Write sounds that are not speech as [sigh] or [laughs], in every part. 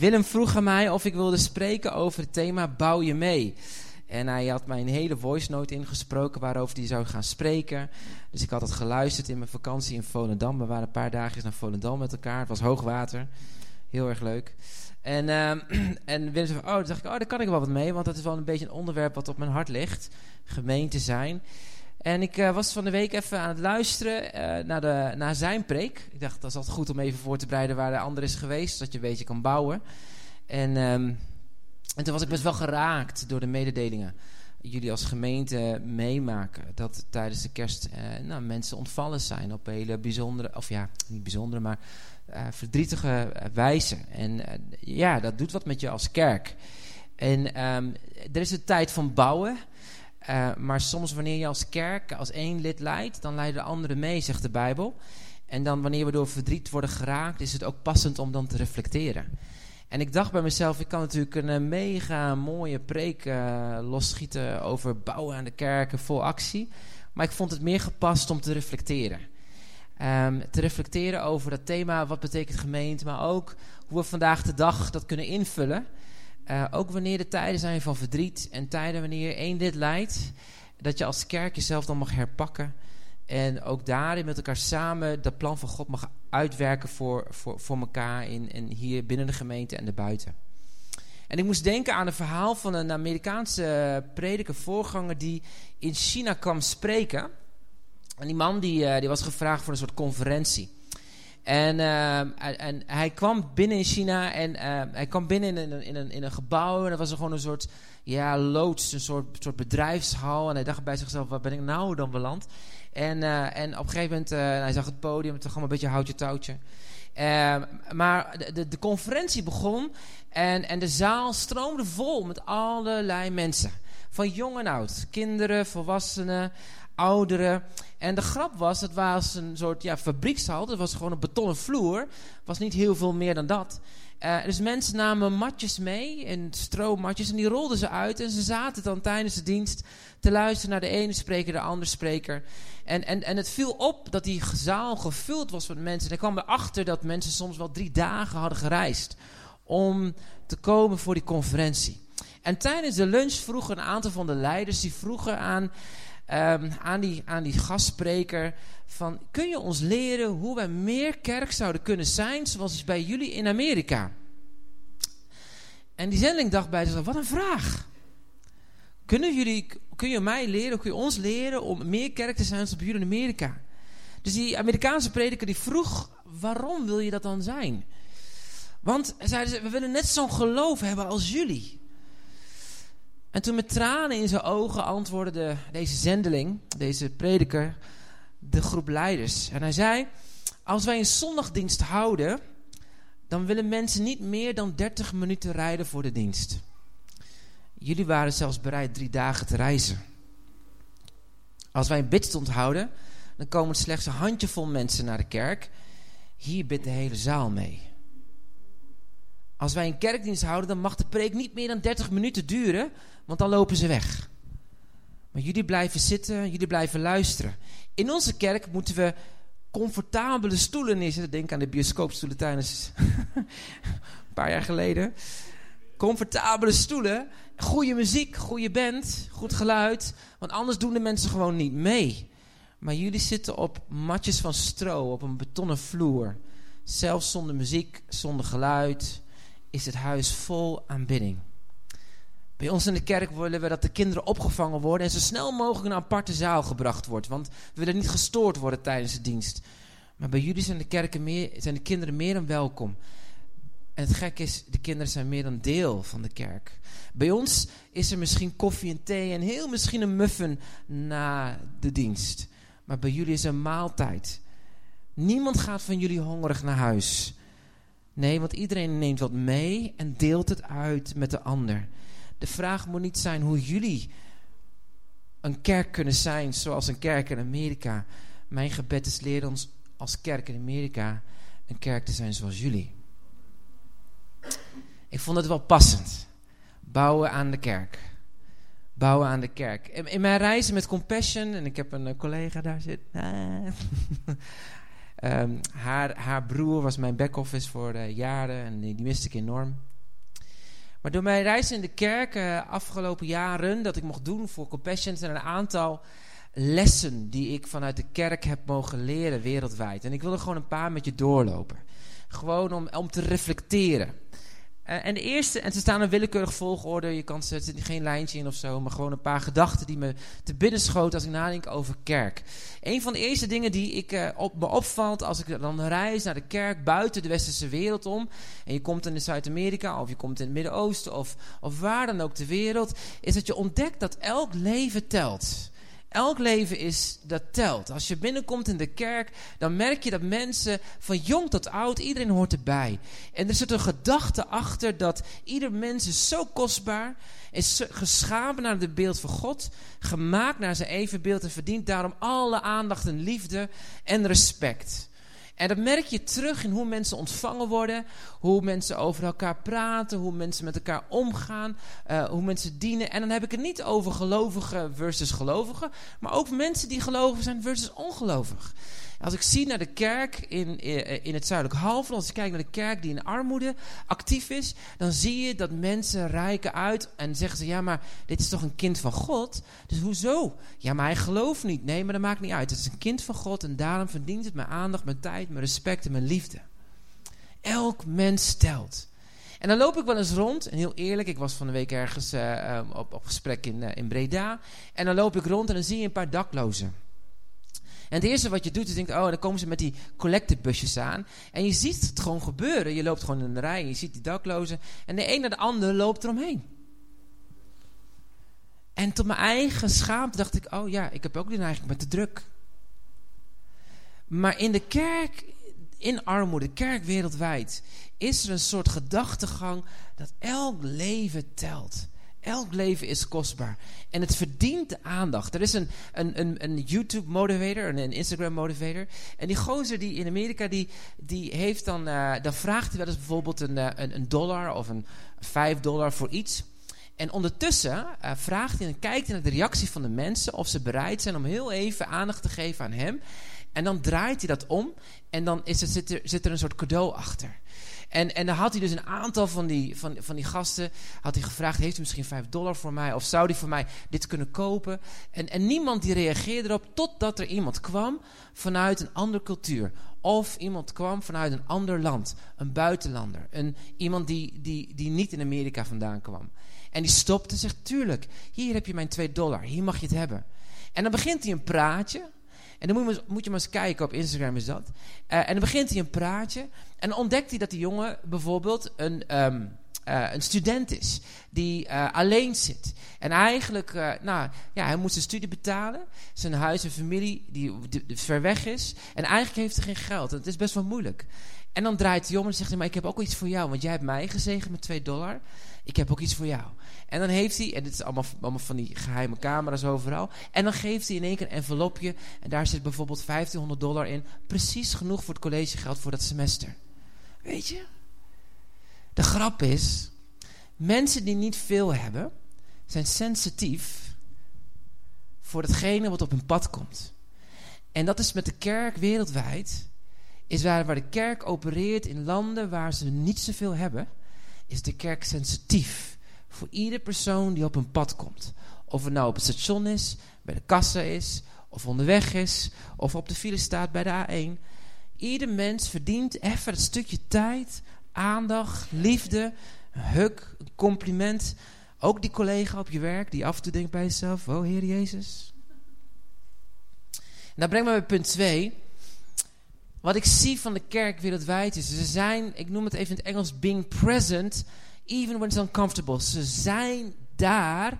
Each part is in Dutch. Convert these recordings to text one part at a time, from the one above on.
Willem vroeg aan mij of ik wilde spreken over het thema Bouw je mee. En hij had mij een hele voice note ingesproken waarover hij zou gaan spreken. Dus ik had het geluisterd in mijn vakantie in Volendam. We waren een paar dagen naar Volendam met elkaar. Het was hoogwater. Heel erg leuk. En, uh, [clears throat] en Willem zei oh, dacht ik, oh, daar kan ik wel wat mee. Want dat is wel een beetje een onderwerp wat op mijn hart ligt. Gemeente zijn. En ik uh, was van de week even aan het luisteren uh, naar, de, naar zijn preek. Ik dacht, dat is altijd goed om even voor te bereiden waar de ander is geweest. Zodat je een beetje kan bouwen. En, um, en toen was ik best wel geraakt door de mededelingen. Jullie als gemeente meemaken dat tijdens de kerst uh, nou, mensen ontvallen zijn op hele bijzondere, of ja, niet bijzondere, maar verdrietige wijze. En ja, dat doet wat met je als kerk. En um, er is een tijd van bouwen. Uh, maar soms wanneer je als kerk, als één lid leidt, dan leiden de anderen mee, zegt de Bijbel. En dan wanneer we door verdriet worden geraakt, is het ook passend om dan te reflecteren. En ik dacht bij mezelf, ik kan natuurlijk een uh, mega mooie preek uh, losschieten over bouwen aan de kerken vol actie. Maar ik vond het meer gepast om te reflecteren. Um, te reflecteren over dat thema, wat betekent gemeente, maar ook hoe we vandaag de dag dat kunnen invullen. Uh, ook wanneer de tijden zijn van verdriet en tijden wanneer één dit leidt, dat je als kerk jezelf dan mag herpakken. En ook daarin met elkaar samen dat plan van God mag uitwerken voor, voor, voor elkaar in, in hier binnen de gemeente en daarbuiten. En ik moest denken aan een verhaal van een Amerikaanse prediker, voorganger, die in China kwam spreken. En die man die, uh, die was gevraagd voor een soort conferentie. En, uh, en, hij kwam binnen in China en uh, hij kwam binnen in een, in, een, in een gebouw. En dat was gewoon een soort ja, loods, een soort, soort bedrijfshal. En hij dacht bij zichzelf, waar ben ik nou dan beland? En, uh, en op een gegeven moment, hij zag het podium, het was gewoon een beetje houtje touwtje. Ehm, maar de, de, de, conferentie begon en, en de zaal stroomde vol met allerlei mensen. Van jong en oud, kinderen, volwassenen, ouderen. En de grap was, het was een soort ja, fabriekshal. Het was gewoon een betonnen vloer. was niet heel veel meer dan dat. Uh, dus mensen namen matjes mee, en stroommatjes, en die rolden ze uit. En ze zaten dan tijdens de dienst te luisteren naar de ene spreker, de andere spreker. En, en, en het viel op dat die zaal gevuld was met mensen. En ik kwam erachter dat mensen soms wel drie dagen hadden gereisd om te komen voor die conferentie. En tijdens de lunch vroegen een aantal van de leiders, die vroegen aan um, aan, die, aan die gastspreker van... kun je ons leren hoe wij meer kerk zouden kunnen zijn... zoals bij jullie in Amerika? En die zendeling dacht bij zichzelf, wat een vraag. Kunnen jullie, kun je mij leren, kun je ons leren... om meer kerk te zijn zoals bij jullie in Amerika? Dus die Amerikaanse prediker die vroeg... waarom wil je dat dan zijn? Want zeiden ze, we willen net zo'n geloof hebben als jullie... En toen met tranen in zijn ogen antwoordde de, deze zendeling, deze prediker, de groep leiders. En hij zei, als wij een zondagdienst houden, dan willen mensen niet meer dan 30 minuten rijden voor de dienst. Jullie waren zelfs bereid drie dagen te reizen. Als wij een bidstond houden, dan komen slechts een handjevol mensen naar de kerk. Hier bidt de hele zaal mee. Als wij een kerkdienst houden, dan mag de preek niet meer dan 30 minuten duren, want dan lopen ze weg. Maar jullie blijven zitten, jullie blijven luisteren. In onze kerk moeten we comfortabele stoelen neerzetten. Denk aan de bioscoopstoelen tijdens [laughs] een paar jaar geleden. Comfortabele stoelen, goede muziek, goede band, goed geluid. Want anders doen de mensen gewoon niet mee. Maar jullie zitten op matjes van stro, op een betonnen vloer. Zelfs zonder muziek, zonder geluid, is het huis vol aanbidding. Bij ons in de kerk willen we dat de kinderen opgevangen worden en zo snel mogelijk naar een aparte zaal gebracht wordt. Want we willen niet gestoord worden tijdens de dienst. Maar bij jullie zijn de, kerken meer, zijn de kinderen meer dan welkom. En het gek is, de kinderen zijn meer dan deel van de kerk. Bij ons is er misschien koffie en thee en heel misschien een muffin na de dienst. Maar bij jullie is er maaltijd. Niemand gaat van jullie hongerig naar huis. Nee, want iedereen neemt wat mee en deelt het uit met de ander. De vraag moet niet zijn hoe jullie een kerk kunnen zijn zoals een kerk in Amerika. Mijn gebed is leer ons als kerk in Amerika een kerk te zijn zoals jullie. Ik vond het wel passend. Bouwen aan de kerk. Bouwen aan de kerk. In, mijn reizen met Compassion, en ik heb een collega daar zitten. Um, haar, haar broer was mijn back-office voor uh, jaren en die, miste ik enorm. Maar door mijn reis in de kerk uh, afgelopen jaren, dat ik mocht doen voor Compassion, zijn een aantal lessen die ik vanuit de kerk heb mogen leren wereldwijd. En ik wil er gewoon een paar met je doorlopen. Gewoon om, om te reflecteren. Uh, en de eerste, en ze staan in willekeurig volgorde, je kan, er zit geen lijntje in of zo, maar gewoon een paar gedachten die me te binnen schoten als ik nadenk over kerk. Een van de eerste dingen die ik, uh, op, me opvalt als ik dan reis naar de kerk buiten de westerse wereld om, en je komt in Zuid-Amerika of je komt in het Midden-Oosten of, of waar dan ook ter wereld, is dat je ontdekt dat elk leven telt. Elk leven is, dat telt. Als je binnenkomt in de kerk, dan merk je dat mensen van jong tot oud, iedereen hoort erbij. En er zit een gedachte achter dat ieder mens is zo kostbaar, is geschapen naar het beeld van God, gemaakt naar zijn evenbeeld en verdient daarom alle aandacht en liefde en respect. En dat merk je terug in hoe mensen ontvangen worden, hoe mensen over elkaar praten, hoe mensen met elkaar omgaan, uh, hoe mensen dienen. En dan heb ik het niet over gelovigen versus gelovigen, maar ook mensen die gelovig zijn versus ongelovig. Als ik zie naar de kerk in, eh, in het zuidelijk halfrond, als ik kijk naar de kerk die in armoede actief is, dan zie je dat mensen rijken uit en zeggen ze, ja maar dit is toch een kind van God? Dus hoezo? Ja maar hij gelooft niet. Nee, maar dat maakt niet uit. Het is een kind van God en daarom verdient het mijn aandacht, mijn tijd, mijn respect en mijn liefde. Elk mens telt. En dan loop ik wel eens rond, en heel eerlijk, ik was van de week ergens uh, op, op gesprek in, in Breda. En dan loop ik rond en dan zie je een paar daklozen. En het eerste wat je doet is denkt, oh, dan komen ze met die collectebusjes aan. En je ziet het gewoon gebeuren. Je loopt gewoon in de rij je ziet die daklozen. En de een naar de ander loopt eromheen. En tot mijn eigen schaamte dacht ik, oh ja, ik heb ook die neiging met te druk. Maar in de kerk, in armoede, de kerk wereldwijd, is er een soort gedachtegang dat elk leven telt. Elk leven is kostbaar. En het verdient aandacht. Er is een, een, een, een YouTube motivator, een, een Instagram motivator. En die gozer die in Amerika, die, die heeft dan, uh, dan vraagt hij wel eens bijvoorbeeld een, uh, een, een dollar of een vijf dollar voor iets. En ondertussen uh, vraagt hij en kijkt hij naar de reactie van de mensen of ze bereid zijn om heel even aandacht te geven aan hem. En dan draait hij dat om en dan is het, zit, er, zit er een soort cadeau achter. En, en dan had hij dus een aantal van die, van, van die gasten had hij gevraagd: Heeft u misschien 5 dollar voor mij? Of zou hij voor mij dit kunnen kopen? En, en niemand die reageerde erop, totdat er iemand kwam vanuit een andere cultuur. Of iemand kwam vanuit een ander land, een buitenlander. Een, iemand die, die, die niet in Amerika vandaan kwam. En die stopte en zegt: Tuurlijk, hier heb je mijn 2 dollar, hier mag je het hebben. En dan begint hij een praatje. En dan moet je, moet je maar eens kijken, op Instagram is dat. Uh, en dan begint hij een praatje. En dan ontdekt hij dat die jongen bijvoorbeeld een, um, uh, een student is. Die uh, alleen zit. En eigenlijk, nou ja, hij moet zijn studie betalen. Zijn huis en familie die, ver weg is. En eigenlijk heeft hij geen geld. En het is best wel moeilijk. En dan draait de jongen en zegt hij, maar ik heb ook iets voor jou. Want jij hebt mij gezegend met 2 dollar. Ik heb ook iets voor jou. En dan heeft hij, en dit is allemaal, allemaal van die geheime camera's overal. En dan geeft hij in één keer een envelopje. En daar zit bijvoorbeeld 1500 dollar in. Precies genoeg voor het collegegeld voor dat semester. Weet je? De grap is, mensen die niet veel hebben, zijn sensitief voor hetgene wat op hun pad komt. En dat is met de kerk wereldwijd, is waar, waar de kerk opereert in landen waar ze niet zoveel hebben, is de kerk sensitief voor iedere persoon die op een pad komt. Of het nou op het station is, bij de kassa is, of onderweg is, of op de file staat bij de A1. Ieder mens verdient even een stukje tijd, aandacht, liefde, een huk, een compliment. Ook die collega op je werk die af en toe denkt bij jezelf: Oh, Heer Jezus. En dat brengt me bij punt 2. Wat ik zie van de kerk wereldwijd is, ze zijn, ik noem het even in het Engels, being present, even when it's uncomfortable. Ze zijn daar,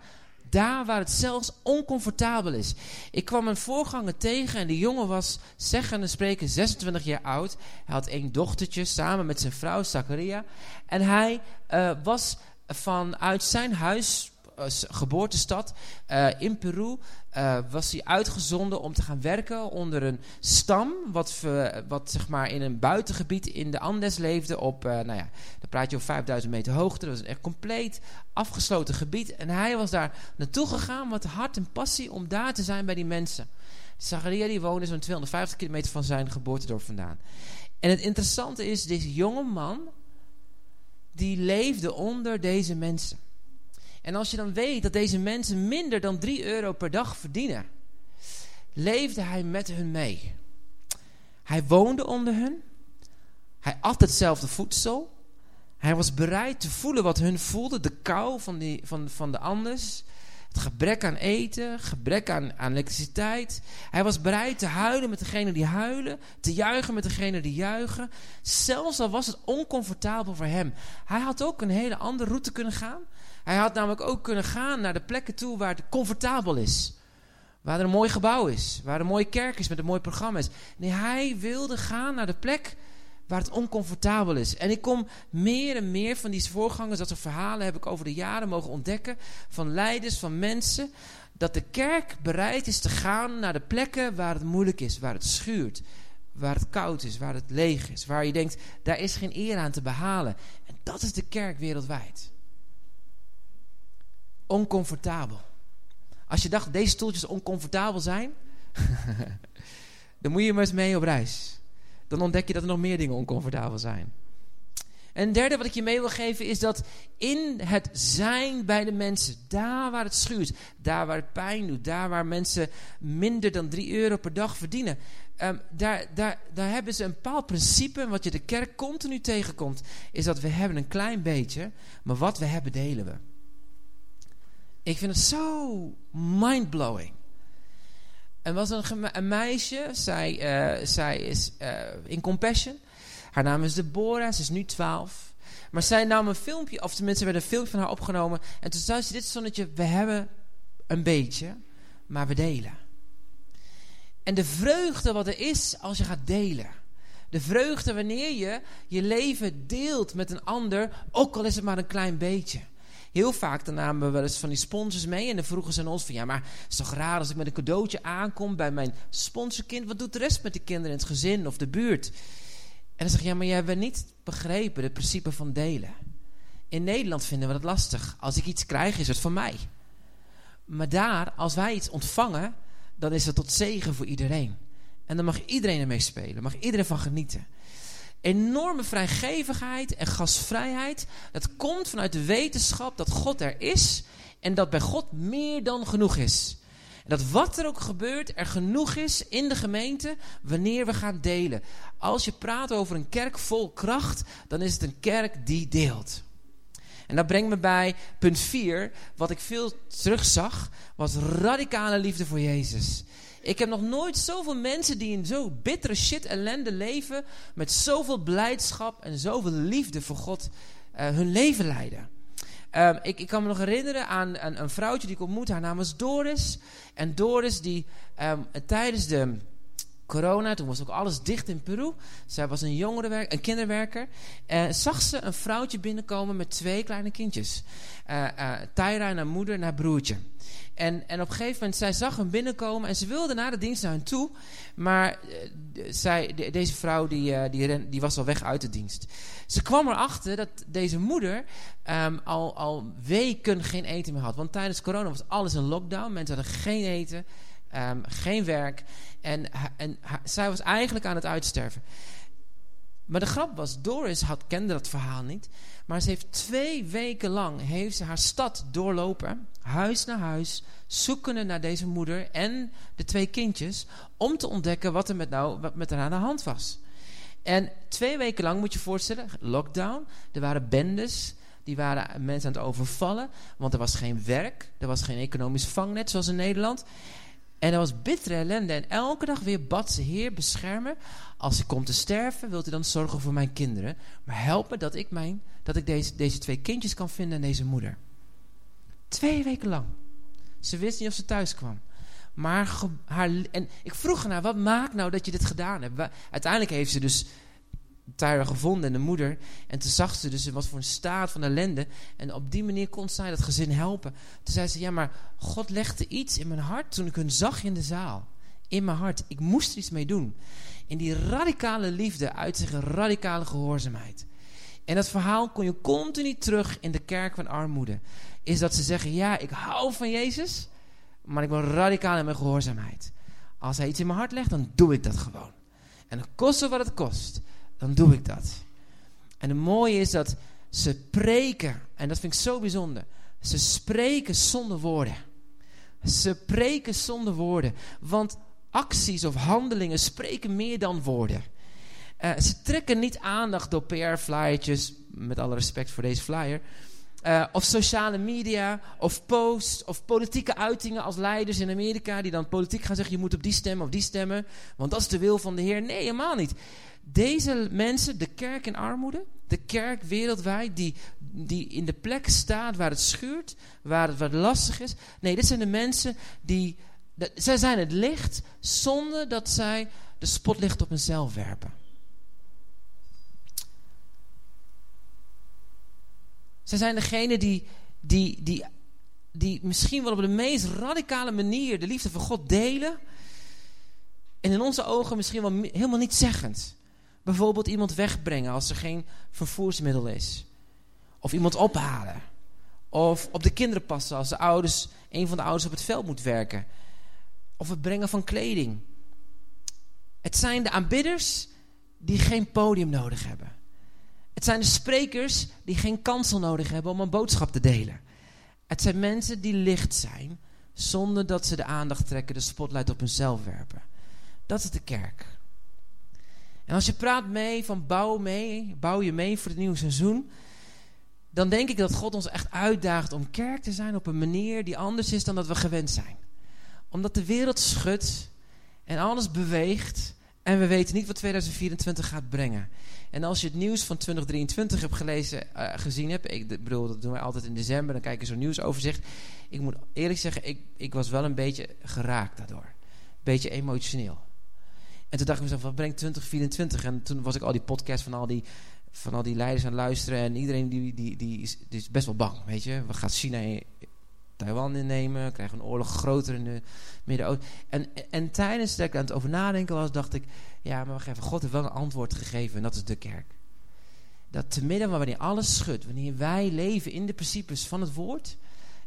daar waar het zelfs oncomfortabel is. Ik kwam een voorganger tegen en die jongen was, zeggen en spreken, 26 jaar oud. Hij had één dochtertje samen met zijn vrouw, Zachariah. En hij uh, was vanuit zijn huis geboortestad uh, in Peru uh, was hij uitgezonden om te gaan werken onder een stam wat, wat zeg maar in een buitengebied in de Andes leefde op, nou ja, dan praat je over 5000 meter hoogte. Dat was een echt compleet afgesloten gebied. En hij was daar naartoe gegaan met hart en passie om daar te zijn bij die mensen. Zachariah die woonde zo'n 250 kilometer van zijn geboortedorp vandaan. En het interessante is, deze jonge man die leefde onder deze mensen. En als je dan weet dat deze mensen minder dan 3 euro per dag verdienen, leefde hij met hun mee. Hij woonde onder hun. Hij at hetzelfde voedsel. Hij was bereid te voelen wat hun voelden, de kou van, van, van de anders. Het gebrek aan eten, gebrek aan, aan elektriciteit. Hij was bereid te huilen met degenen die huilen, te juichen met degenen die juichen. Zelfs al was het oncomfortabel voor hem. Hij had ook een hele andere route kunnen gaan. Hij had namelijk ook kunnen gaan naar de plekken toe waar het comfortabel is. Waar er een mooi gebouw is, waar een mooie kerk is met een mooi programma is. Nee, hij wilde gaan naar de plek waar het oncomfortabel is. En ik kom meer en meer van die voorgangers, dat soort verhalen heb ik over de jaren mogen ontdekken. Van leiders, van mensen. Dat de kerk bereid is te gaan naar de plekken waar het moeilijk is, waar het schuurt. Waar het koud is, waar het leeg is. Waar je denkt, daar is geen eer aan te behalen. En dat is de kerk wereldwijd. Oncomfortabel. Als je dacht, deze stoeltjes oncomfortabel zijn, [laughs] dan moet je maar eens mee op reis dan ontdek je dat er nog meer dingen oncomfortabel zijn. En het derde wat ik je mee wil geven is dat in het zijn bij de mensen, daar waar het schuurt, daar waar het pijn doet, daar waar mensen minder dan 3 euro per dag verdienen, ehm, daar, daar, daar hebben ze een bepaald principe. wat je de kerk continu tegenkomt, is dat we hebben een klein beetje, maar wat we hebben delen we. Ik vind het zo mindblowing. Er was een, een meisje, zij, uh, zij is uh, in Compassion. Haar naam is Deborah, ze is nu 12. Maar zij nam een filmpje, of tenminste werd een filmpje van haar opgenomen. En toen zei ze dit zonnetje, we hebben een beetje, maar we delen. En de vreugde wat er is als je gaat delen. De vreugde wanneer je je leven deelt met een ander, ook al is het maar een klein beetje. Heel vaak dan namen we wel eens van die sponsors mee. En dan vroegen ze aan ons van... Ja, maar het is toch raar als ik met een cadeautje aankom bij mijn sponsorkind. Wat doet de rest met de kinderen in het gezin of de buurt? En dan zeg je, ja, maar jij hebt niet begrepen het principe van delen. In Nederland vinden we dat lastig. Als ik iets krijg, is het van mij. Maar daar, als wij iets ontvangen, dan is het tot zegen voor iedereen. En dan mag iedereen ermee spelen, mag iedereen van genieten enorme vrijgevigheid en gasvrijheid. Dat komt vanuit de wetenschap dat God er is en dat bij God meer dan genoeg is. En dat wat er ook gebeurt, er genoeg is in de gemeente wanneer we gaan delen. Als je praat over een kerk vol kracht, dan is het een kerk die deelt. En dat brengt me bij punt 4, wat ik veel terugzag, was radicale liefde voor Jezus. Ik heb nog nooit zoveel mensen die in zo bittere shit ellende leven, met zoveel blijdschap en zoveel liefde voor God uh, hun leven leiden. Um, ik, ik, kan me nog herinneren aan, een vrouwtje die ik ontmoette. Haar naam was Doris. En Doris die um, tijdens de corona, toen was ook alles dicht in Peru. Zij was een, jongerenwerk, een kinderwerker. En zag ze een vrouwtje binnenkomen met twee kleine kindjes. Uh, uh, Tyra en haar moeder en haar broertje. En, en op een gegeven moment, zij zag hem binnenkomen en ze wilde naar de dienst naar hen toe. Maar uh, zij, deze vrouw die, uh, die, die, was al weg uit de dienst. Ze kwam erachter dat deze moeder um, al, al weken geen eten meer had. Want tijdens corona was alles een lockdown. Mensen hadden geen eten, um, geen werk. En, en zij was eigenlijk aan het uitsterven. Maar de grap was, Doris had, kende dat verhaal niet. Maar ze heeft twee weken lang heeft ze haar stad doorlopen. Huis naar huis. Zoekende naar deze moeder en de twee kindjes. Om te ontdekken wat er met, nou, wat met haar aan de hand was. En twee weken lang moet je je voorstellen, lockdown. Er waren bendes. Die waren mensen aan het overvallen. Want er was geen werk. Er was geen economisch vangnet zoals in Nederland. En er was bittere ellende. En elke dag weer bad ze, Heer, beschermen. Als ik kom te sterven, wilt u dan zorgen voor mijn kinderen. Maar help me dat ik, mijn, dat ik deze, deze twee kindjes kan vinden en deze moeder. Twee weken lang. Ze wist niet of ze thuis kwam. Maar haar, en ik vroeg haar, wat maakt nou dat je dit gedaan hebt? Uiteindelijk heeft ze dus Tyra gevonden en de moeder. En toen zag ze dus wat voor een staat van ellende. En op die manier kon zij dat gezin helpen. Toen zei ze, ja maar God legde iets in mijn hart toen ik hun zag in de zaal. In mijn hart. Ik moest er iets mee doen. In die radicale liefde uit zich radicale gehoorzaamheid. En dat verhaal kon je continu terug in de kerk van armoede. Is dat ze zeggen, ja ik hou van Jezus. Maar ik ben radicaal in mijn gehoorzaamheid. Als hij iets in mijn hart legt, dan doe ik dat gewoon. En het kost wat het kost dan doe ik dat. En het mooie is dat Ze preken, en dat vind ik zo bijzonder. Ze spreken zonder woorden. Ze preken zonder woorden. Want acties of handelingen spreken meer dan woorden. Uh, ze trekken niet aandacht door PR-flyertjes, met alle respect voor deze flyer. Uh, of sociale media, of posts, of politieke uitingen als leiders in Amerika die dan politiek gaan zeggen: je moet op die stemmen of die stemmen, want dat is de wil van de Heer. Nee, helemaal niet. Deze mensen, de kerk in armoede, de kerk wereldwijd, die, die in de plek staat waar het schuurt, waar het lastig is. Nee, dit zijn de mensen die. Zij zijn het licht zonder dat zij de spotlicht op hunzelf werpen. Zij zijn degene die, die, die, die misschien wel op de meest radicale manier de liefde van God delen. En in onze ogen misschien wel helemaal niet zeggend. Bijvoorbeeld iemand wegbrengen als er geen vervoersmiddel is. Of iemand ophalen. Of op de kinderen passen als de ouders, een van de ouders op het veld moet werken. Of het brengen van kleding. Het zijn de aanbidders die geen podium nodig hebben. Het zijn de sprekers die geen kansel nodig hebben om een boodschap te delen. Het zijn mensen die licht zijn, zonder dat ze de aandacht trekken, de spotlight op hunzelf werpen. Dat is de kerk. En als je praat mee van bouw mee, bouw je mee voor het nieuwe seizoen, dan denk ik dat God ons echt uitdaagt om kerk te zijn op een manier die anders is dan dat we gewend zijn. Omdat de wereld schudt en alles beweegt en we weten niet wat 2024 gaat brengen. En als je het nieuws van 2023 hebt gelezen, uh, gezien hebt, ik bedoel, dat doen wij altijd in december, dan kijken zo'n nieuwsoverzicht. Ik moet eerlijk zeggen, ik, ik was wel een beetje geraakt daardoor. Een beetje emotioneel. En toen dacht ik mezelf, wat brengt 2024? En toen was ik al die podcast van al die, van al die leiders aan het luisteren. En iedereen die, die, die, is, die is best wel bang, weet je. We gaan China Taiwan innemen, krijgen een oorlog groter in de Midden-Oosten. En, en tijdens dat ik aan het over nadenken was, dacht ik, ja, maar wacht even, God heeft wel een antwoord gegeven en dat is de kerk. Dat te midden wanneer alles schudt, wanneer wij leven in de principes van het woord,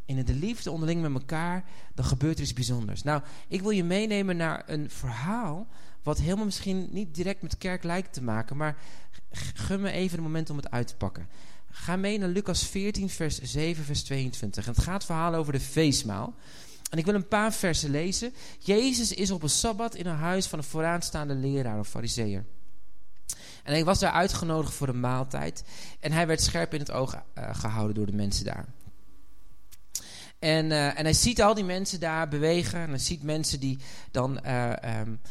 in de liefde onderling met elkaar, dan gebeurt er iets bijzonders. Nou, ik wil je meenemen naar een verhaal, wat helemaal misschien niet direct met kerk lijkt te maken, maar gun me even een moment om het uit te pakken. Ga mee naar Lucas 14, vers 7, vers 22. En het gaat verhaal over de feestmaal. En ik wil een paar versen lezen. Jezus is op een sabbat in een huis van een vooraanstaande leraar of fariseer. En hij was daar uitgenodigd voor een maaltijd. En hij werd scherp in het oog uh, gehouden door de mensen daar. En, uh, en hij ziet al die mensen daar bewegen. En hij ziet mensen die dan uh, um,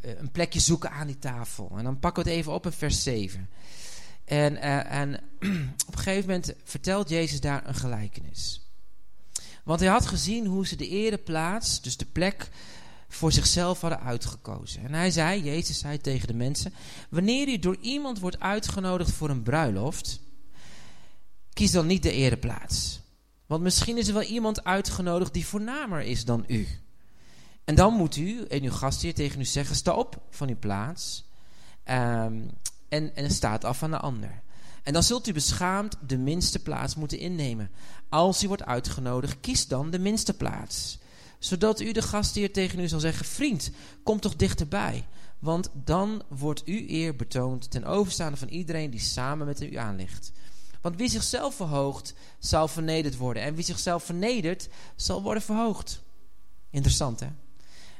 een plekje zoeken aan die tafel. En dan pakken we het even op in vers 7. En, en [clears throat] op een gegeven moment vertelt Jezus daar een gelijkenis. Want hij had gezien hoe ze de ereplaats, dus de plek, voor zichzelf hadden uitgekozen. En hij zei, Jezus zei tegen de mensen: Wanneer u door iemand wordt uitgenodigd voor een bruiloft, kies dan niet de ereplaats. Want misschien is er wel iemand uitgenodigd die voornamer is dan u. En dan moet u en uw gastheer tegen u zeggen: Sta op van uw plaats. Um, en, en staat af aan de ander. En dan zult u beschaamd de minste plaats moeten innemen. Als u wordt uitgenodigd, kies dan de minste plaats. Zodat u de gastheer tegen u zal zeggen: Vriend, kom toch dichterbij. Want dan wordt uw eer betoond ten overstaande van iedereen die samen met u aanligt. Want wie zichzelf verhoogt, zal vernederd worden. En wie zichzelf vernedert, zal worden verhoogd. Interessant hè?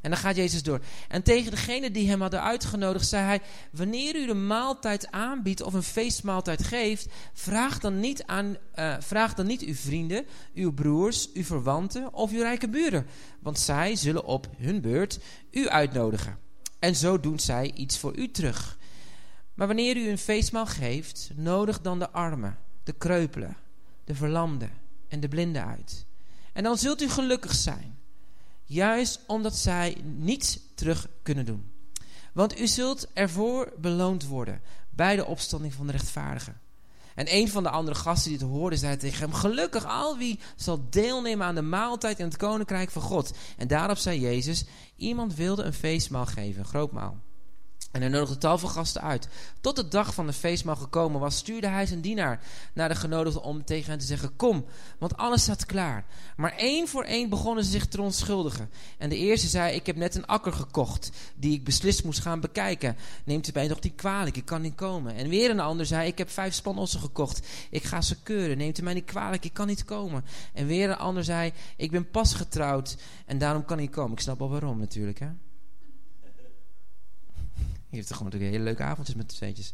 En dan gaat Jezus door. En tegen degene die hem hadden uitgenodigd, zei hij: Wanneer u de maaltijd aanbiedt of een feestmaaltijd geeft, vraag dan niet, aan, uh, vraag dan niet uw vrienden, uw broers, uw verwanten of uw rijke buren. Want zij zullen op hun beurt u uitnodigen. En zo doen zij iets voor u terug. Maar wanneer u een feestmaal geeft, nodig dan de armen, de kreupelen, de verlamden en de blinden uit. En dan zult u gelukkig zijn Juist omdat zij niets terug kunnen doen. Want u zult ervoor beloond worden bij de opstanding van de rechtvaardigen. En een van de andere gasten die het hoorde, zei tegen hem: Gelukkig al wie zal deelnemen aan de maaltijd in het koninkrijk van God. En daarop zei Jezus: Iemand wilde een feestmaal geven, een. En hij nodigde tal van gasten uit. Tot de dag van de feestmaal gekomen was, stuurde hij zijn dienaar naar de genodigden om tegen hen te zeggen: Kom, want alles staat klaar. Maar één voor één begonnen ze zich te onschuldigen. En de eerste zei: Ik heb net een akker gekocht, die ik beslist moest gaan bekijken. Neemt u mij toch die kwalijk, ik kan niet komen. En weer een ander zei: Ik heb vijf spanossen gekocht, ik ga ze keuren. Neemt u mij niet kwalijk, ik kan niet komen. En weer een ander zei: Ik ben pas getrouwd en daarom kan ik komen. Ik snap al waarom natuurlijk, hè. Heeft toch gewoon een hele leuke avondjes met de tweetjes.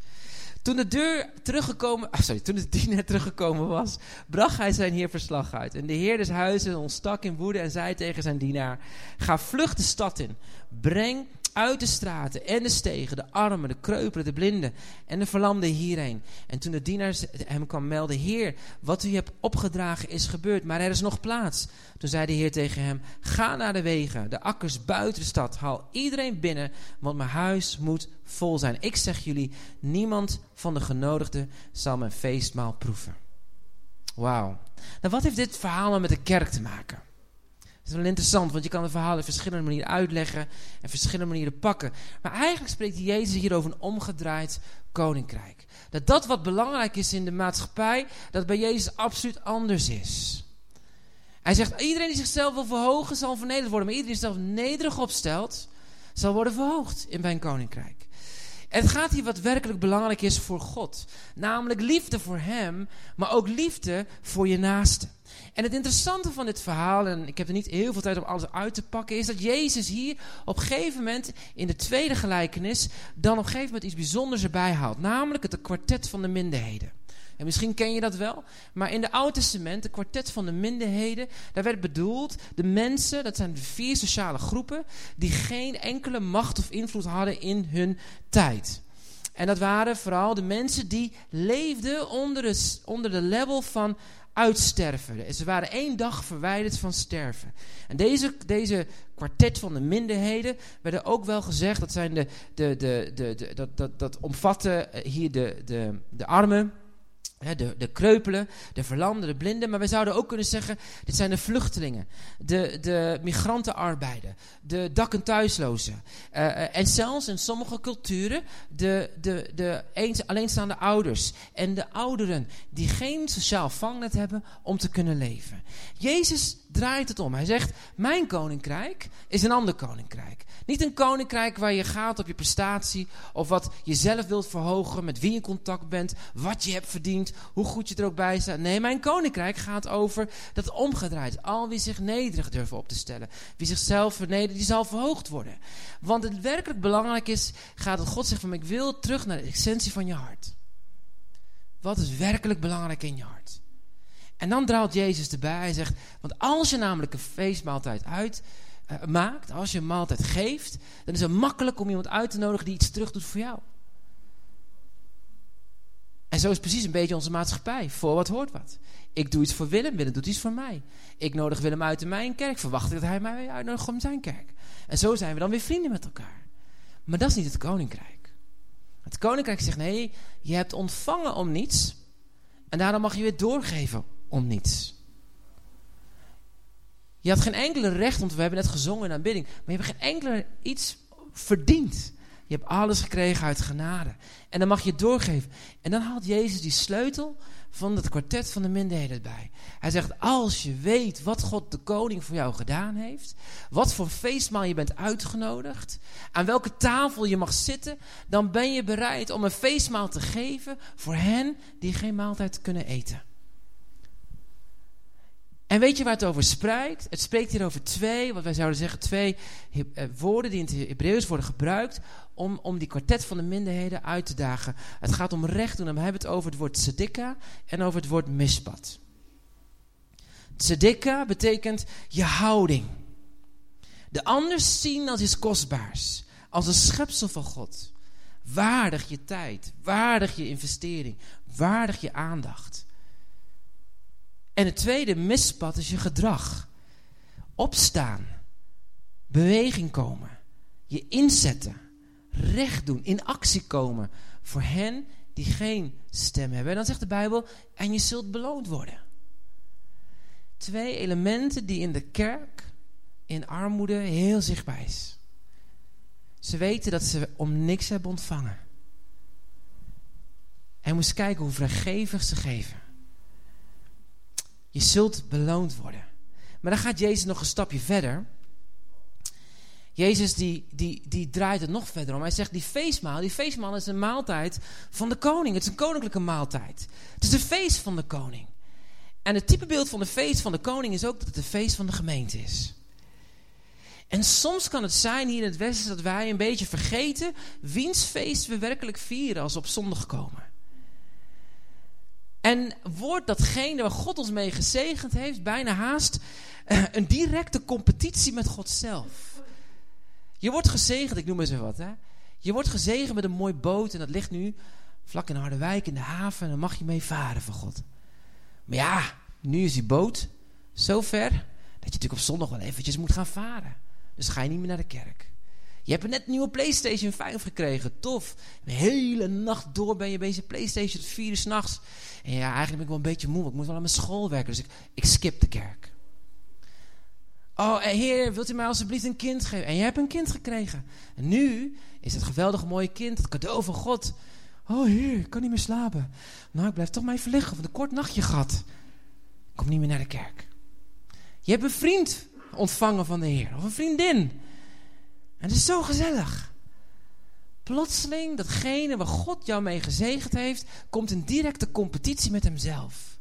Toen de deur teruggekomen, ah, sorry, toen de [laughs] dienaar teruggekomen was, bracht hij zijn heer verslag uit. En de heer des huizes ontstak in woede en zei tegen zijn dienaar: Ga vlug de stad in. Breng uit de straten en de stegen, de armen, de kreupelen, de blinden en de verlamden hierheen. En toen de dienaar hem kwam melden, Heer, wat u hebt opgedragen is gebeurd, maar er is nog plaats. Toen zei de Heer tegen hem, ga naar de wegen, de akkers buiten de stad, haal iedereen binnen, want mijn huis moet vol zijn. Ik zeg jullie, niemand van de genodigden zal mijn feestmaal proeven. Wauw. Nou, wat heeft dit verhaal nou met de kerk te maken? Is wel interessant, want je kan de verhalen op verschillende manieren uitleggen en verschillende manieren pakken. Maar eigenlijk spreekt Jezus hier over een omgedraaid koninkrijk. Dat dat wat belangrijk is in de maatschappij, dat bij Jezus absoluut anders is. Hij zegt, iedereen die zichzelf wil verhogen, zal vernederd worden. Maar iedereen die zichzelf nederig opstelt, zal worden verhoogd in mijn koninkrijk. Het gaat hier wat werkelijk belangrijk is voor God. Namelijk liefde voor Hem, maar ook liefde voor je naaste. En het interessante van dit verhaal, en ik heb er niet heel veel tijd om alles uit te pakken, is dat Jezus hier op een gegeven moment in de tweede gelijkenis dan op een gegeven moment iets bijzonders erbij haalt. Namelijk het kwartet van de minderheden. En misschien ken je dat wel. Maar in de Oude Testament, het kwartet van de minderheden, daar werd bedoeld de mensen, dat zijn de vier sociale groepen, die geen enkele macht of invloed hadden in hun tijd. En dat waren vooral de mensen die leefden onder de, onder de level van uitsterven. Ze waren één dag verwijderd van sterven. En deze, deze kwartet van de minderheden werden ook wel gezegd, dat zijn de, de, de, de, dat, dat, dat omvatten eh, hier de, de, de armen de, de kreupelen, de verlamden, de blinden. Maar wij zouden ook kunnen zeggen, dit zijn de vluchtelingen. De, de migrantenarbeider. De dak- en thuislozen. Uh, en zelfs in sommige culturen de, de, de eens, alleenstaande ouders. En de ouderen die geen sociaal vangnet hebben om te kunnen leven. Jezus draait het om. Hij zegt, mijn koninkrijk is een ander koninkrijk. Niet een koninkrijk waar je gaat op je prestatie of wat je zelf wilt verhogen, met wie je in contact bent, wat je hebt verdiend, hoe goed je er ook bij staat. Nee, mijn koninkrijk gaat over dat omgedraaid. Al wie zich nederig durven op te stellen, wie zichzelf vernedert, die zal verhoogd worden. Want het werkelijk belangrijk is, gaat het God zegt van ik wil terug naar de essentie van je hart. Wat is werkelijk belangrijk in je hart? En dan draalt Jezus erbij. Hij zegt, want als je namelijk een feestmaaltijd uit uh, maakt, als je een maaltijd geeft, dan is het makkelijk om iemand uit te nodigen die iets terug doet voor jou. En zo is precies een beetje onze maatschappij. Voor wat hoort wat. Ik doe iets voor Willem, Willem doet iets voor mij. Ik nodig Willem uit in mijn kerk, verwacht ik dat hij mij uitnodigt om zijn kerk. En zo zijn we dan weer vrienden met elkaar. Maar dat is niet het koninkrijk. Het koninkrijk zegt nee, je hebt ontvangen om niets. En daarom mag je weer doorgeven om niets. Je had geen enkele recht, want we hebben net gezongen in aanbidding. Maar je hebt geen enkele iets verdiend. Je hebt alles gekregen uit genade. En dan mag je het doorgeven. En dan haalt Jezus die sleutel van het kwartet van de minderheden bij. Hij zegt, als je weet wat God de koning voor jou gedaan heeft, wat voor feestmaal je bent uitgenodigd, aan welke tafel je mag zitten, dan ben je bereid om een feestmaal te geven voor hen die geen maaltijd kunnen eten. En weet je waar het over spreekt? Het spreekt hier over twee, wat wij zouden zeggen, twee eh, woorden die in het Hebreeuws worden gebruikt om, om die kwartet van de minderheden uit te dagen. Het gaat om recht doen en we hebben het over het woord tzedika en over het woord mispat. Tzedika betekent je houding. De ander zien als iets kostbaars, als een schepsel van God. Waardig je tijd, waardig je investering, waardig je aandacht. En het tweede mispad is je gedrag. Opstaan, beweging komen, je inzetten, recht doen, in actie komen voor hen die geen stem hebben. En dan zegt de Bijbel, en je zult beloond worden. Twee elementen die in de kerk, in armoede, heel zichtbaar is. Ze weten dat ze om niks hebben ontvangen. En moest kijken hoe vrijgevig ze geven. Je zult beloond worden. Maar dan gaat Jezus nog een stapje verder. Jezus die, die, die draait het nog verder om. Hij zegt die feestmaal, die feestmaal is een maaltijd van de koning. Het is een koninklijke maaltijd. Het is een feest van de koning. En het typebeeld van de feest van de koning is ook dat het een feest van de gemeente is. En soms kan het zijn hier in het Westen dat wij een beetje vergeten wiens feest we werkelijk vieren als we op zondag komen. En wordt datgene waar God ons mee gezegend heeft bijna haast eh, een directe competitie met God zelf. Je wordt gezegend, ik noem eens even wat. Hè? Je wordt gezegend met een mooi boot en dat ligt nu vlak in Harderwijk in de haven en dan mag je mee varen van God. Maar ja, nu is die boot zo ver dat je natuurlijk op zondag wel eventjes moet gaan varen. Dus ga je niet meer naar de kerk. Je hebt net een nieuwe PlayStation 5 gekregen. Tof. De hele nacht door ben je bezig PlayStation tot vier uur s'nachts. En ja, eigenlijk ben ik wel een beetje moe. Ik moet wel aan mijn school werken. Dus ik, ik skip de kerk. Oh, heer, wilt u mij alsjeblieft een kind geven? En je hebt een kind gekregen. En nu is het geweldige mooie kind, het cadeau van God. Oh heer, ik kan niet meer slapen. Nou, ik blijf toch maar even liggen, want een kort nachtje gehad. Kom niet meer naar de kerk. Je hebt een vriend ontvangen van de Heer. Of een vriendin. En het is zo gezellig. Plotseling, datgene waar God jou mee gezegend heeft, komt in directe competitie met hemzelf.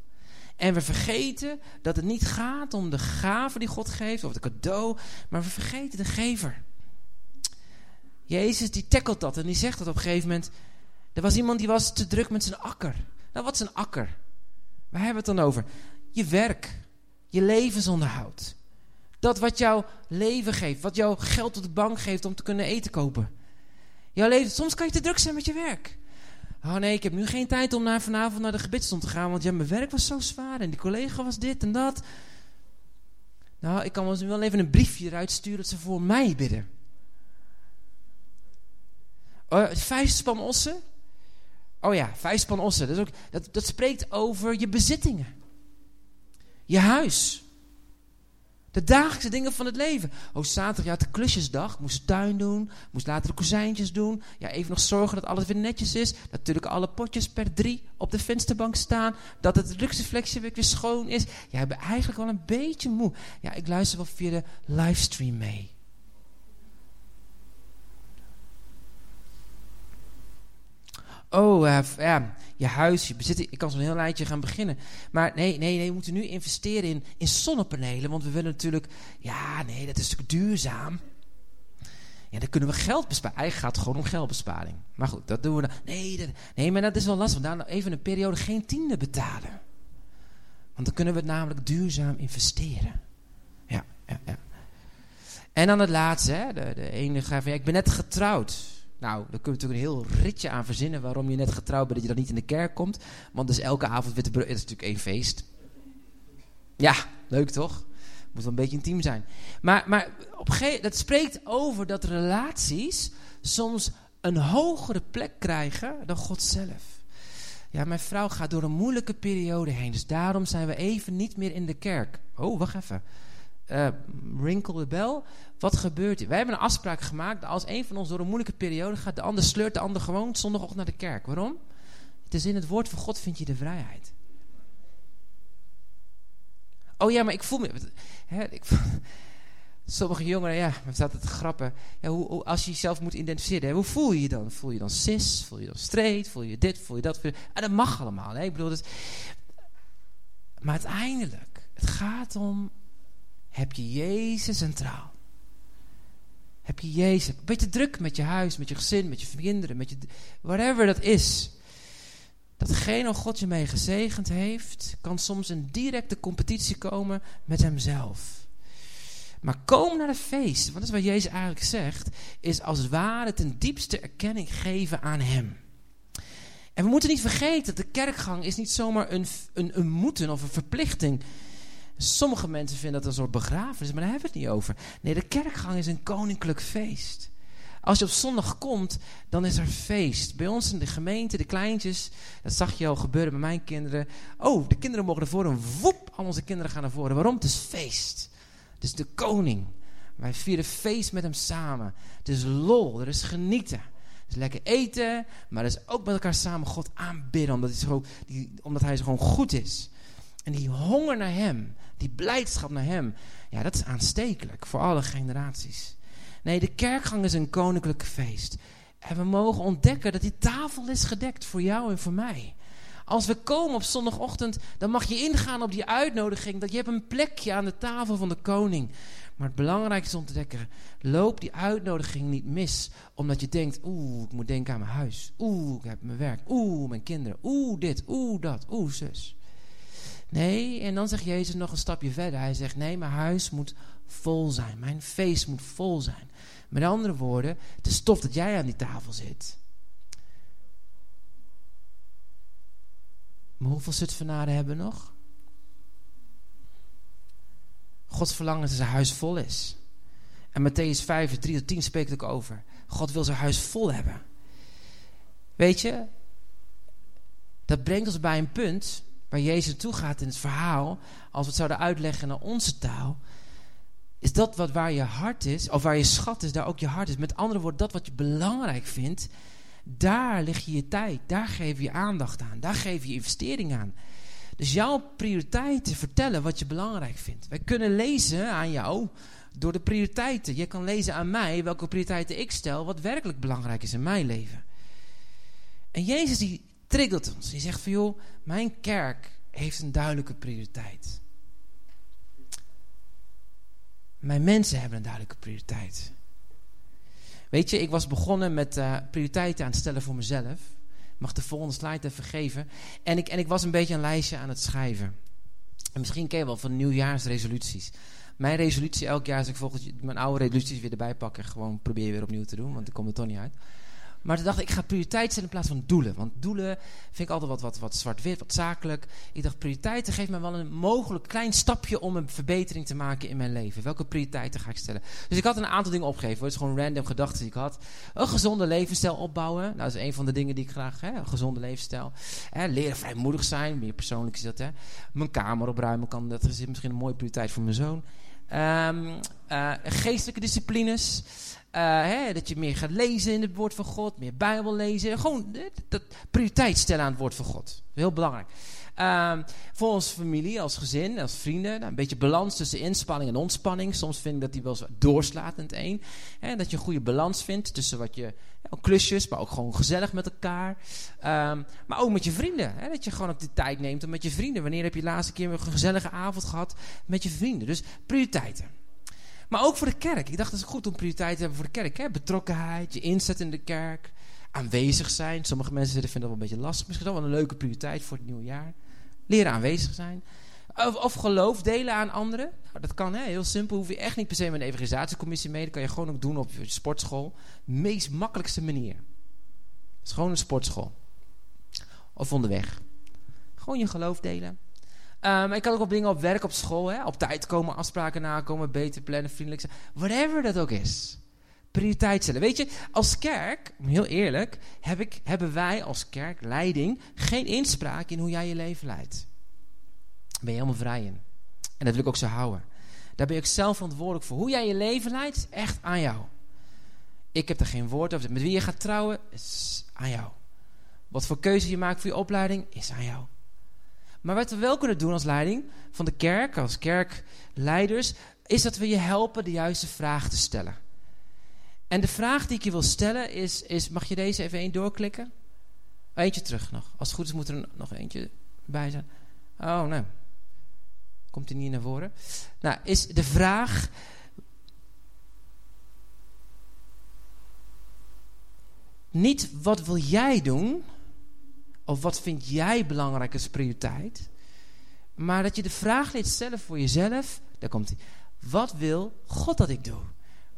En we vergeten dat het niet gaat om de gave die God geeft, of de cadeau, maar we vergeten de gever. Jezus die tackelt dat en die zegt dat op een gegeven moment. Er was iemand die was te druk met zijn akker. Nou, wat is een akker? Waar hebben we het dan over? Je werk, je levensonderhoud. Dat wat jouw leven geeft, wat jouw geld op de bank geeft om te kunnen eten kopen. Jouw leven, soms kan je te druk zijn met je werk. Oh nee, ik heb nu geen tijd om naar vanavond naar de gebedstond te gaan, want ja, mijn werk was zo zwaar en die collega was dit en dat. Nou, ik kan wel even een briefje eruit sturen dat ze voor mij bidden. Uh, vijf span ossen. Oh ja, vijf span ossen. Dat, is ook, dat, dat spreekt over je bezittingen. Je huis. De dagelijkse dingen van het leven. Oh, zaterdag, ja, de klusjesdag. Moest de tuin doen. Moest later de kozijntjes doen. Ja, even nog zorgen dat alles weer netjes is. Natuurlijk alle potjes per drie op de vensterbank staan. Dat het luxeflexje weer schoon is. Ja, ik eigenlijk wel een beetje moe. Ja, ik luister wel via de livestream mee. Oh, uh, ja, je huis, je bezit. Ik kan zo'n heel lijntje gaan beginnen. Maar nee, nee, nee, we moeten nu investeren in, in zonnepanelen. Want we willen natuurlijk, ja, nee, dat is natuurlijk duurzaam. Ja, dan kunnen we geld besparen. Eigenlijk gaat het gewoon om geldbesparing. Maar goed, dat doen we dan. Nee, nee maar dat is wel lastig. Daar even een periode geen tiende betalen. Want dan kunnen we het namelijk duurzaam investeren. Ja, ja, ja. En dan het laatste, hè, de, de ene van, ja, ik ben net getrouwd. Nou, daar kun je natuurlijk een heel ritje aan verzinnen waarom je net getrouwd bent dat je dan niet in de kerk komt. Want dus elke avond witte brood, is natuurlijk één feest. Ja, leuk toch? Moet wel een beetje intiem zijn. Maar, maar op dat spreekt over dat relaties soms een hogere plek krijgen dan God zelf. Ja, mijn vrouw gaat door een moeilijke periode heen. Dus daarom zijn we even niet meer in de kerk. Oh, wacht even. Uh, rinkel de bel. Wat gebeurt er? Wij hebben een afspraak gemaakt. Als een van ons door een moeilijke periode gaat, de ander sleurt de ander gewoon zondagochtend naar de kerk. Waarom? Het is in het woord van God vind je de vrijheid. Oh ja, maar ik voel me. Hè, ik, sommige jongeren, ja, we zaten te grappen. Ja, hoe, als je jezelf moet identificeren, hoe voel je je dan? Voel je dan cis? Voel je dan straight? Voel je dit? Voel je dat? Je, ah, dat mag allemaal. Hè? Ik bedoel, maar uiteindelijk, het gaat om heb je Jezus centraal. Heb je Jezus. Een beetje druk met je huis, met je gezin, met je kinderen, met je. whatever dat is. Datgene wat God je mee gezegend heeft, kan soms in directe competitie komen met Hemzelf. Maar kom naar het feest, want dat is wat Jezus eigenlijk zegt, is als het ware ten diepste erkenning geven aan Hem. En we moeten niet vergeten dat de kerkgang is niet zomaar een, een, een moeten of een verplichting Sommige mensen vinden dat een soort begrafenis, maar daar hebben we het niet over. Nee, de kerkgang is een koninklijk feest. Als je op zondag komt, dan is er feest. Bij ons in de gemeente, de kleintjes, dat zag je al gebeuren bij mijn kinderen. Oh, de kinderen mogen naar voren. Woep, al onze kinderen gaan naar voren. Waarom? Het is feest. Het is de koning. Wij vieren feest met hem samen. Het is lol, er is genieten. Het is lekker eten, maar er is ook met elkaar samen God aanbidden. Omdat hij, zo, omdat hij zo gewoon goed is. En die honger naar hem, die blijdschap naar hem. Ja, dat is aanstekelijk voor alle generaties. Nee, de kerkgang is een koninklijk feest. En we mogen ontdekken dat die tafel is gedekt voor jou en voor mij. Als we komen op zondagochtend, dan mag je ingaan op die uitnodiging. Dat je hebt een plekje aan de tafel van de koning. Maar het belangrijkste is om te ontdekken, loop die uitnodiging niet mis. Omdat je denkt, oeh, ik moet denken aan mijn huis. Oeh, ik heb mijn werk. Oeh, mijn kinderen. Oeh, dit. Oeh, dat. Oeh, zus. Nee, en dan zegt Jezus nog een stapje verder. Hij zegt, nee, mijn huis moet vol zijn. Mijn feest moet vol zijn. Met andere woorden, het is tof dat jij aan die tafel zit. Maar hoeveel Zutphenaren hebben we nog? Gods verlangen dat zijn huis vol is. En Matthäus 5, 3 tot 10 spreekt ook over. God wil zijn huis vol hebben. Weet je, dat brengt ons bij een punt waar Jezus naartoe gaat in het verhaal. Als we het zouden uitleggen naar onze taal. Is dat wat waar je hart is, of waar je schat is, daar ook je hart is. Met andere woorden, dat wat je belangrijk vindt, daar lig je je tijd. Daar geef je je aandacht aan. Daar geef je investering aan. Dus jouw prioriteiten vertellen wat je belangrijk vindt. Wij kunnen lezen aan jou door de prioriteiten. Je kan lezen aan mij welke prioriteiten ik stel, wat werkelijk belangrijk is in mijn leven. En Jezus die triggert ons. Die zegt van joh, mijn kerk heeft een duidelijke prioriteit. Mijn mensen hebben een duidelijke prioriteit. Weet je, ik was begonnen met uh, prioriteiten aan het stellen voor mezelf. mag de volgende slide even geven. En ik, en ik was een beetje een lijstje aan het schrijven. En misschien ken je wel van nieuwjaarsresoluties. Mijn resolutie elk jaar is ik volgend mijn oude resoluties weer erbij pakken. Gewoon probeer weer opnieuw te doen, want ik kom er toch niet uit. Maar toen dacht ik, ik ga prioriteit stellen in plaats van doelen. Want doelen vind ik altijd wat, wat, wat zwart-wit, wat zakelijk. Ik dacht, prioriteiten geeft me wel een mogelijk klein stapje om een verbetering te maken in mijn leven. Welke prioriteiten ga ik stellen? Dus ik had een aantal dingen opgegeven. Het is gewoon random gedachten die ik had. Een gezonde levensstijl opbouwen. Nou, dat is een van de dingen die ik graag, hè, een gezonde levensstijl. Hè, leren vrijmoedig zijn, meer persoonlijk is dat. Hè. Mijn kamer opruimen kan, dat is misschien een mooie prioriteit voor mijn zoon. Um, uh, geestelijke disciplines. Uh, hè, dat je meer gaat lezen in het woord van God, meer Bijbel lezen. Gewoon dat prioriteit stellen aan het woord van God. Heel belangrijk. Uh, voor onze familie, als gezin, als vrienden. Nou, een beetje balans tussen inspanning en ontspanning. Soms vind ik dat die wel eens doorslaat in het een. Dat je een goede balans vindt tussen wat je, klusjes, maar ook gewoon gezellig met elkaar. Um, maar ook met je vrienden. Dat je gewoon ook de tijd neemt om met je vrienden. Wanneer heb je de laatste keer een gezellige avond gehad met je vrienden? Dus prioriteiten. Maar ook voor de kerk. Ik dacht dat is goed om prioriteit te hebben voor de kerk. Hè? Betrokkenheid, je inzet in de kerk, aanwezig zijn. Sommige mensen vinden dat wel een beetje lastig. Misschien wel een leuke prioriteit voor het nieuwe jaar. Leren aanwezig zijn. Of, of geloof delen aan anderen. Dat kan hè? heel simpel. Hoef je echt niet per se met een evangelisatiecommissie mee. Dat kan je gewoon ook doen op je sportschool. Meest makkelijkste manier. Het is gewoon een sportschool. Of onderweg. Gewoon je geloof delen. Um, ik kan ook op dingen op werk, op school, hè, op tijd komen, afspraken nakomen, beter plannen, vriendelijk zijn. Whatever dat ook is. Prioriteit stellen. Weet je, als kerk, heel eerlijk, heb ik, hebben wij als kerk, leiding, geen inspraak in hoe jij je leven leidt. Daar ben je helemaal vrij in. En dat wil ik ook zo houden. Daar ben ik zelf verantwoordelijk voor. Hoe jij je leven leidt, is echt aan jou. Ik heb er geen woord over. Met wie je gaat trouwen, is aan jou. Wat voor keuze je maakt voor je opleiding, is aan jou. Maar wat we wel kunnen doen als leiding van de kerk, als kerkleiders, is dat we je helpen de juiste vraag te stellen. En de vraag die ik je wil stellen is, is mag je deze even één doorklikken? Eentje terug nog. Als het goed is moet er nog eentje bij zijn. Oh, nee. Komt hij niet naar voren? Nou, is de vraag... Niet wat wil jij doen, of wat vind jij belangrijk als prioriteit? Maar dat je de vraag leert stellen voor jezelf. Daar komt hij. Wat wil God dat ik doe?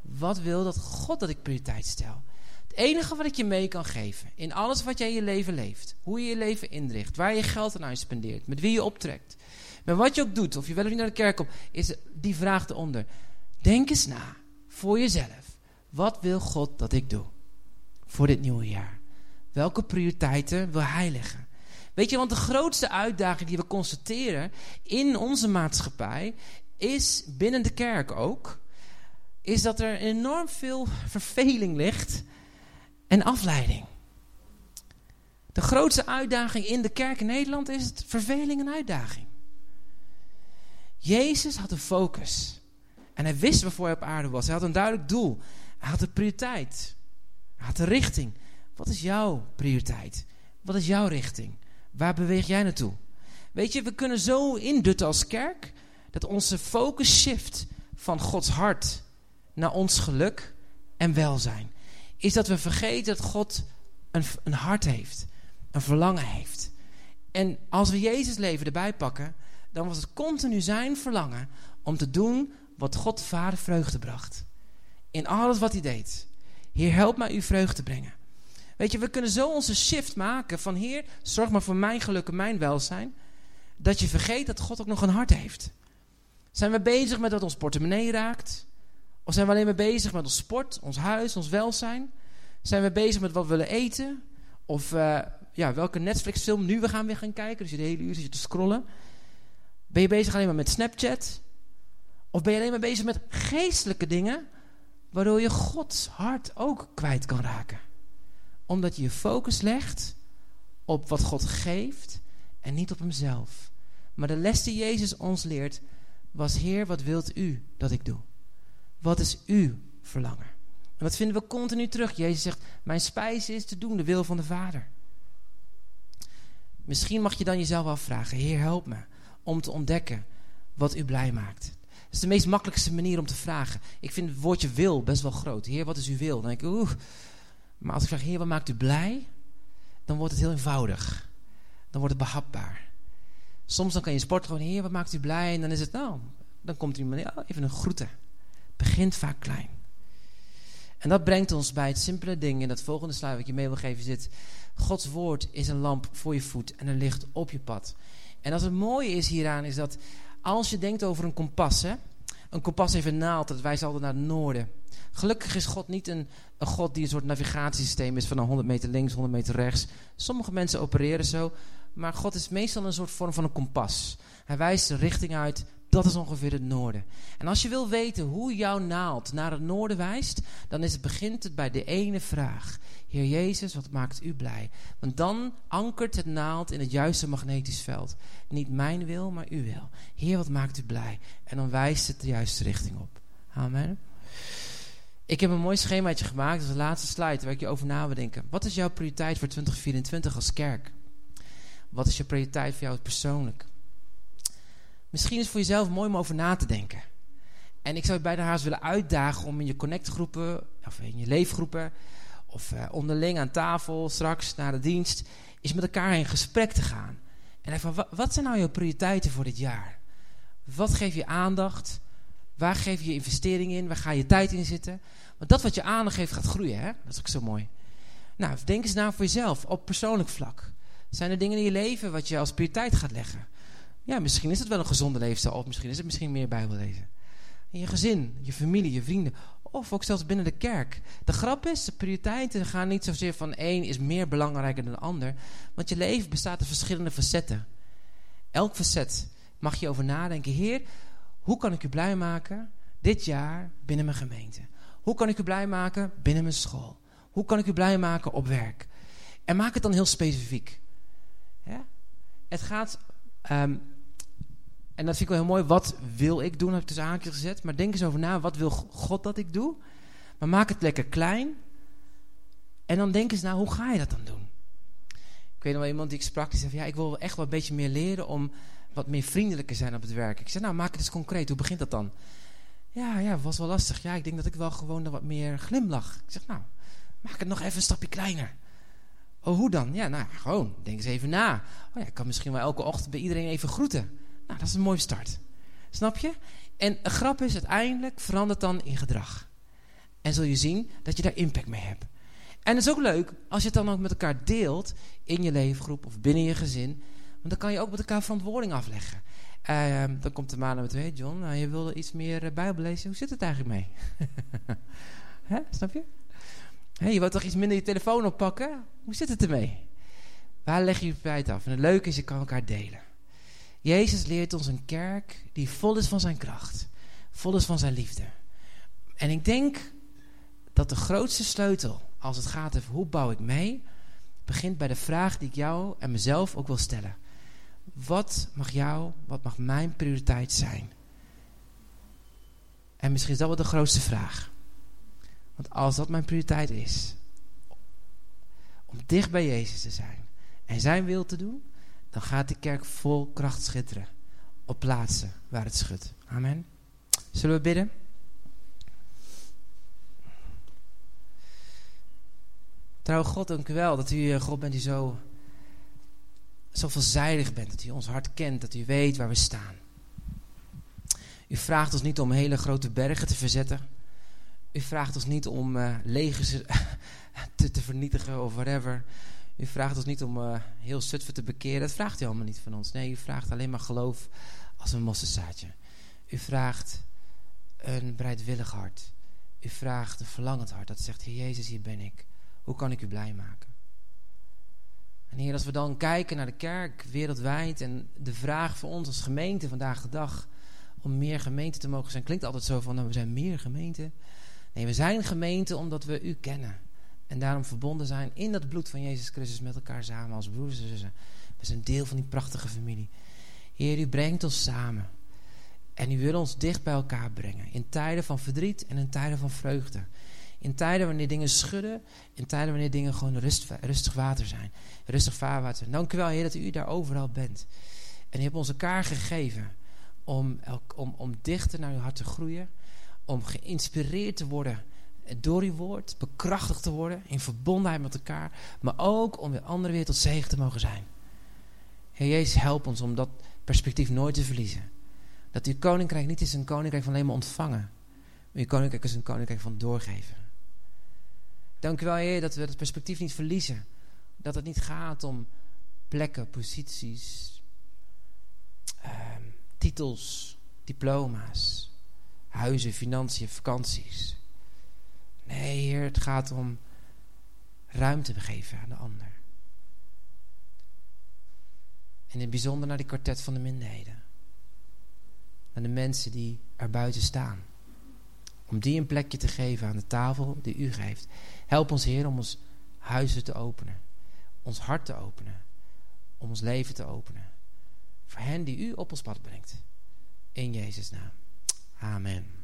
Wat wil dat God dat ik prioriteit stel? Het enige wat ik je mee kan geven. In alles wat jij in je leven leeft. Hoe je je leven inricht. Waar je geld aan spendeert. Met wie je optrekt. Met wat je ook doet. Of je wel of niet naar de kerk komt. Is die vraag eronder. Denk eens na. Voor jezelf. Wat wil God dat ik doe? Voor dit nieuwe jaar. Welke prioriteiten wil hij leggen? Weet je, want de grootste uitdaging die we constateren in onze maatschappij is binnen de kerk ook, is dat er enorm veel verveling ligt en afleiding. De grootste uitdaging in de kerk in Nederland is het verveling en uitdaging. Jezus had een focus. En hij wist waarvoor hij op aarde was. Hij had een duidelijk doel. Hij had een prioriteit. Hij had een richting. Wat is jouw prioriteit? Wat is jouw richting? Waar beweeg jij naartoe? Weet je, we kunnen zo indutten als kerk dat onze focus shift van Gods hart naar ons geluk en welzijn. Is dat we vergeten dat God een, een hart heeft, een verlangen heeft. En als we Jezus leven erbij pakken, dan was het continu zijn verlangen om te doen wat God de Vader vreugde bracht. In alles wat hij deed. Heer, help mij u vreugde brengen. Weet je, we kunnen zo onze shift maken van Heer, zorg maar voor mijn geluk en mijn welzijn. Dat je vergeet dat God ook nog een hart heeft. Zijn we bezig met wat ons portemonnee raakt? Of zijn we alleen maar bezig met ons sport, ons huis, ons welzijn? Zijn we bezig met wat we willen eten? Of uh, ja, welke Netflix-film nu we gaan weer gaan kijken? Dus je de hele uur zit te scrollen. Ben je bezig alleen maar met Snapchat? Of ben je alleen maar bezig met geestelijke dingen, waardoor je Gods hart ook kwijt kan raken? Omdat je je focus legt op wat God geeft en niet op Hemzelf. Maar de les die Jezus ons leert was: Heer, wat wilt u dat ik doe? Wat is uw verlangen? En dat vinden we continu terug. Jezus zegt: Mijn spijs is te doen de wil van de Vader. Misschien mag je dan jezelf afvragen: Heer, help me om te ontdekken wat u blij maakt. Dat is de meest makkelijkste manier om te vragen. Ik vind het woordje wil best wel groot. Heer, wat is uw wil? Dan denk ik, oeh. Maar als ik vraag, Heer, wat maakt u blij? Dan wordt het heel eenvoudig. Dan wordt het behapbaar. Soms dan kan je sport gewoon, Heer, wat maakt u blij? En dan is het, nou, dan komt iemand, oh, even een groeten. Begint vaak klein. En dat brengt ons bij het simpele ding in dat volgende slide wat je mee wil geven zit. Gods woord is een lamp voor je voet en een licht op je pad. En als het mooie is hieraan, is dat als je denkt over een kompas, hè, een kompas heeft een naald, dat wijst altijd naar het noorden. Gelukkig is God niet een, een God die een soort navigatiesysteem is van een 100 meter links, 100 meter rechts. Sommige mensen opereren zo, maar God is meestal een soort vorm van een kompas. Hij wijst de richting uit, dat is ongeveer het noorden. En als je wil weten hoe jouw naald naar het noorden wijst, dan is het, begint het bij de ene vraag. Heer Jezus, wat maakt u blij? Want dan ankert het naald in het juiste magnetisch veld. Niet mijn wil, maar uw wil. Heer, wat maakt u blij? En dan wijst het de juiste richting op. Amen. Ik heb een mooi schemaatje gemaakt, de laatste slide, waar ik je over na wil denken. Wat is jouw prioriteit voor 2024 als kerk? Wat is je prioriteit voor jou persoonlijk? Misschien is het voor jezelf mooi om over na te denken. En ik zou je bij de haast willen uitdagen om in je connectgroepen, of in je leefgroepen, of uh, onderling aan tafel, straks na de dienst, is met elkaar in gesprek te gaan. En even, wat, zijn nou je prioriteiten voor dit jaar? Wat geef je aandacht? Waar geef je investering in? Waar ga je tijd in zitten? Want dat wat je aandacht geeft gaat groeien, hè? Dat is ook zo mooi. Nou, denk eens na voor jezelf, op persoonlijk vlak. Zijn er dingen in je leven wat je als prioriteit gaat leggen? Ja, misschien is het wel een gezonde leefstijl, of misschien is het misschien meer Bijbellezen. In je gezin, je familie, je vrienden, of ook zelfs binnen de kerk. De grap is, de prioriteiten gaan niet zozeer van één is meer belangrijker dan de ander. Want je leven bestaat uit verschillende facetten. Elk facet mag je over nadenken. Heer, hoe kan ik u blij maken dit jaar binnen mijn gemeente? Hoe kan ik u blij maken binnen mijn school? Hoe kan ik u blij maken op werk? En maak het dan heel specifiek. Het gaat, um, en dat vind ik wel heel mooi, wat wil ik doen, heb ik tussen haakjes gezet. Maar denk eens over na, wat wil God dat ik doe? Maar maak het lekker klein. En dan denk eens na, hoe ga je dat dan doen? Ik weet nog wel iemand die ik sprak, die zei ja, ik wil echt wel een beetje meer leren om wat meer vriendelijker zijn op het werk. Ik zei, nou, maak het eens concreet. Hoe begint dat dan? Ja, ja, was wel lastig. Ja, ik denk dat ik wel gewoon wat meer glimlach. Ik zeg, nou, maak het nog even een stapje kleiner. Oh, hoe dan? Ja, nou, gewoon, denk eens even na. Oh ja, ik kan misschien wel elke ochtend bij iedereen even groeten. Nou, dat is een mooie start. Snap je? En een grap is, uiteindelijk verandert dan in gedrag. En zul je zien dat je daar impact mee hebt. En het is ook leuk als je het dan ook met elkaar deelt in je leefgroep of binnen je gezin. Want dan kan je ook met elkaar verantwoording afleggen. Uh, dan komt de maan met, hey John, nou, je wilde iets meer uh, Bijbel lezen. Hoe zit het eigenlijk mee? [laughs] Hè? Snap je? Je wilt toch iets minder je telefoon oppakken? Hoe zit het ermee? Waar leg je je tijd af? En het leuke is, je kan elkaar delen. Jezus leert ons een kerk die vol is van zijn kracht. Vol is van zijn liefde. En ik denk dat de grootste sleutel, als het gaat over hoe bouw ik mee, begint bij de vraag die ik jou en mezelf ook wil stellen. Wat mag jou, wat mag mijn prioriteit zijn? En misschien is dat wel de grootste vraag. Want als dat mijn prioriteit is, om dicht bij Jezus te zijn en zijn wil te doen, dan gaat de kerk vol kracht schitteren op plaatsen waar het schudt. Amen. Zullen we bidden? Trouw God, dank u wel dat u eh, God bent die zo, zo veelzijdig bent. Dat u ons hart kent, dat u weet waar we staan. U vraagt ons niet om hele grote bergen te verzetten. U vraagt ons niet om uh, legers [laughs] te, te, vernietigen of whatever. U vraagt ons niet om uh, heel Zutphen te bekeren. Dat vraagt u allemaal niet van ons. Nee, u vraagt alleen maar geloof als een mosselzaadje. U vraagt een bereidwillig hart. U vraagt een verlangend hart dat zegt, Heer Jezus, hier ben ik. Hoe kan ik u blij maken? En Heer, als we dan kijken naar de kerk wereldwijd en de vraag voor ons als gemeente vandaag de dag om meer gemeente te mogen zijn, klinkt altijd zo van, nou, we zijn meer gemeente. Nee, we zijn gemeente omdat we u kennen. En daarom verbonden zijn in dat bloed van Jezus Christus met elkaar samen als broers en zussen. We zijn deel van die prachtige familie. Heer, u brengt ons samen. En u wil ons dicht bij elkaar brengen. In tijden van verdriet en in tijden van vreugde. In tijden wanneer dingen schudden. In tijden wanneer dingen gewoon rustig water zijn. Rustig vaarwater. Dank u wel, Heer, dat u daar overal bent. En u hebt ons elkaar gegeven om, om, om dichter naar uw hart te groeien. Om geïnspireerd te worden door uw woord. Bekrachtigd te worden in verbondenheid met elkaar. Maar ook om weer anderen weer tot zegen te mogen zijn. Heer Jezus, help ons om dat perspectief nooit te verliezen. Dat uw koninkrijk niet is een koninkrijk van alleen maar ontvangen. Maar uw koninkrijk is een koninkrijk van doorgeven. Dank u wel, Heer, dat we dat perspectief niet verliezen. Dat het niet gaat om plekken, posities, ehm, titels, diploma's, huizen, financiën, vakanties. Nee, Heer, het gaat om ruimte geven aan de ander. En in het bijzonder naar die kwartet van de minderheden. Aan de mensen die er buiten staan. Om die een plekje te geven aan de tafel die u geeft. Help ons, Heer, om ons huizen te openen. Ons hart te openen. Om ons leven te openen. Voor hen die u op ons pad brengt. In Jezus' naam. Amen.